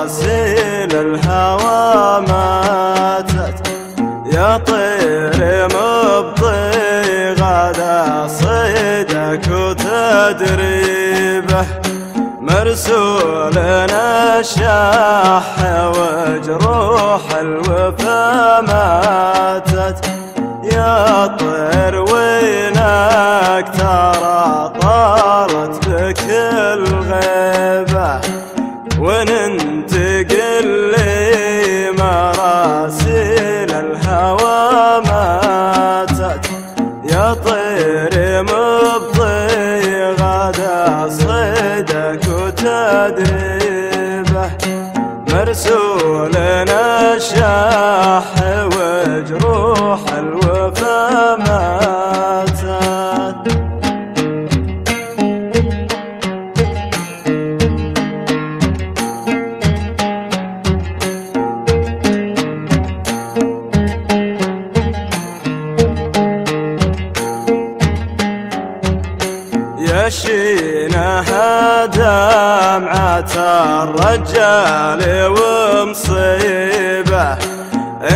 مراسيل الهوى ماتت يا طير مبطي غدا صيدك وتدريبه. مرسول نشاح وجروح الوفا ماتت يا طير وينك ترى لي مراسيل الهوى ماتت يا طير صيدك وتدريبه. مرسول نشاح وجروح يشينها دمعة الرجال ومصيبة.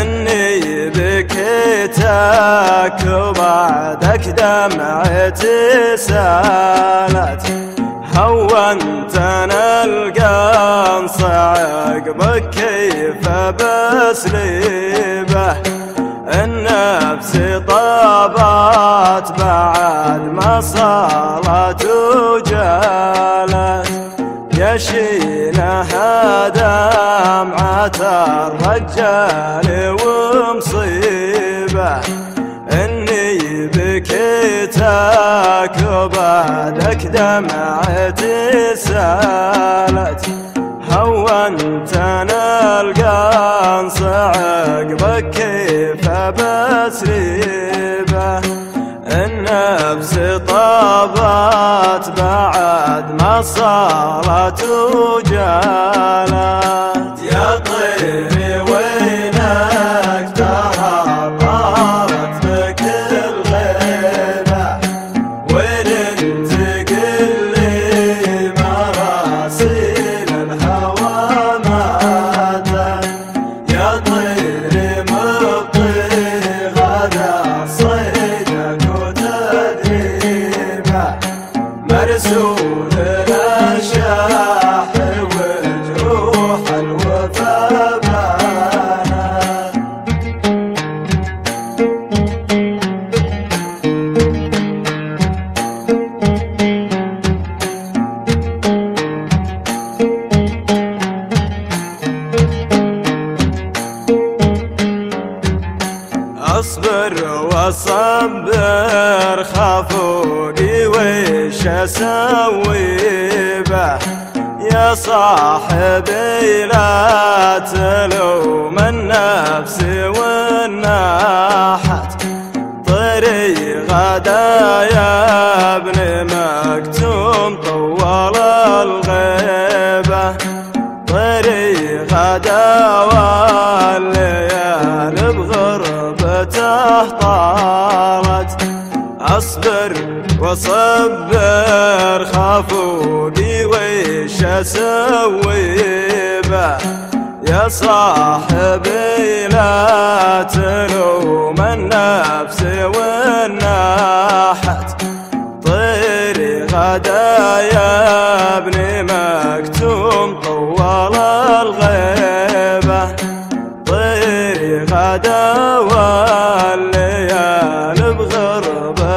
إني بكيتك وبعدك دمعتي سالت. هونت أنا القنص عقبك كيف بسليبه بعد ما صارت وجالت يشيلها دمعة الرجال ومصيبة. إني بكيتك وبعدك دمعتي سالت. هونت أنا القنص عقبك كيف بسريبه النفس طابت بعد ما صارت وجالت مرسول الاشاح وجروح الوفا أصبر وأصبر خافوني وش أسوي به؟ يا صاحبي لا تلوم النفس والناحت. طري غدا يا ابن مكتوم طول الغيبة. طري غدا أصبر وصبر خافوني ويش أسوي به؟ يا صاحبي لا تلوم النفس والناحت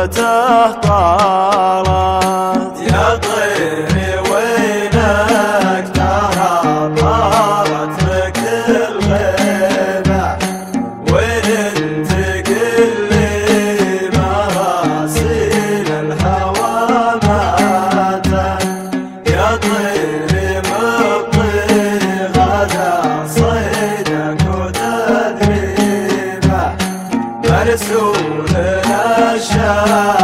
بغربته طالت يا طيري وينك؟ ترى طارت لك الغيبة. وين أنت؟ قل لي مراسيل الهوى ماتت. يا طير Ceará.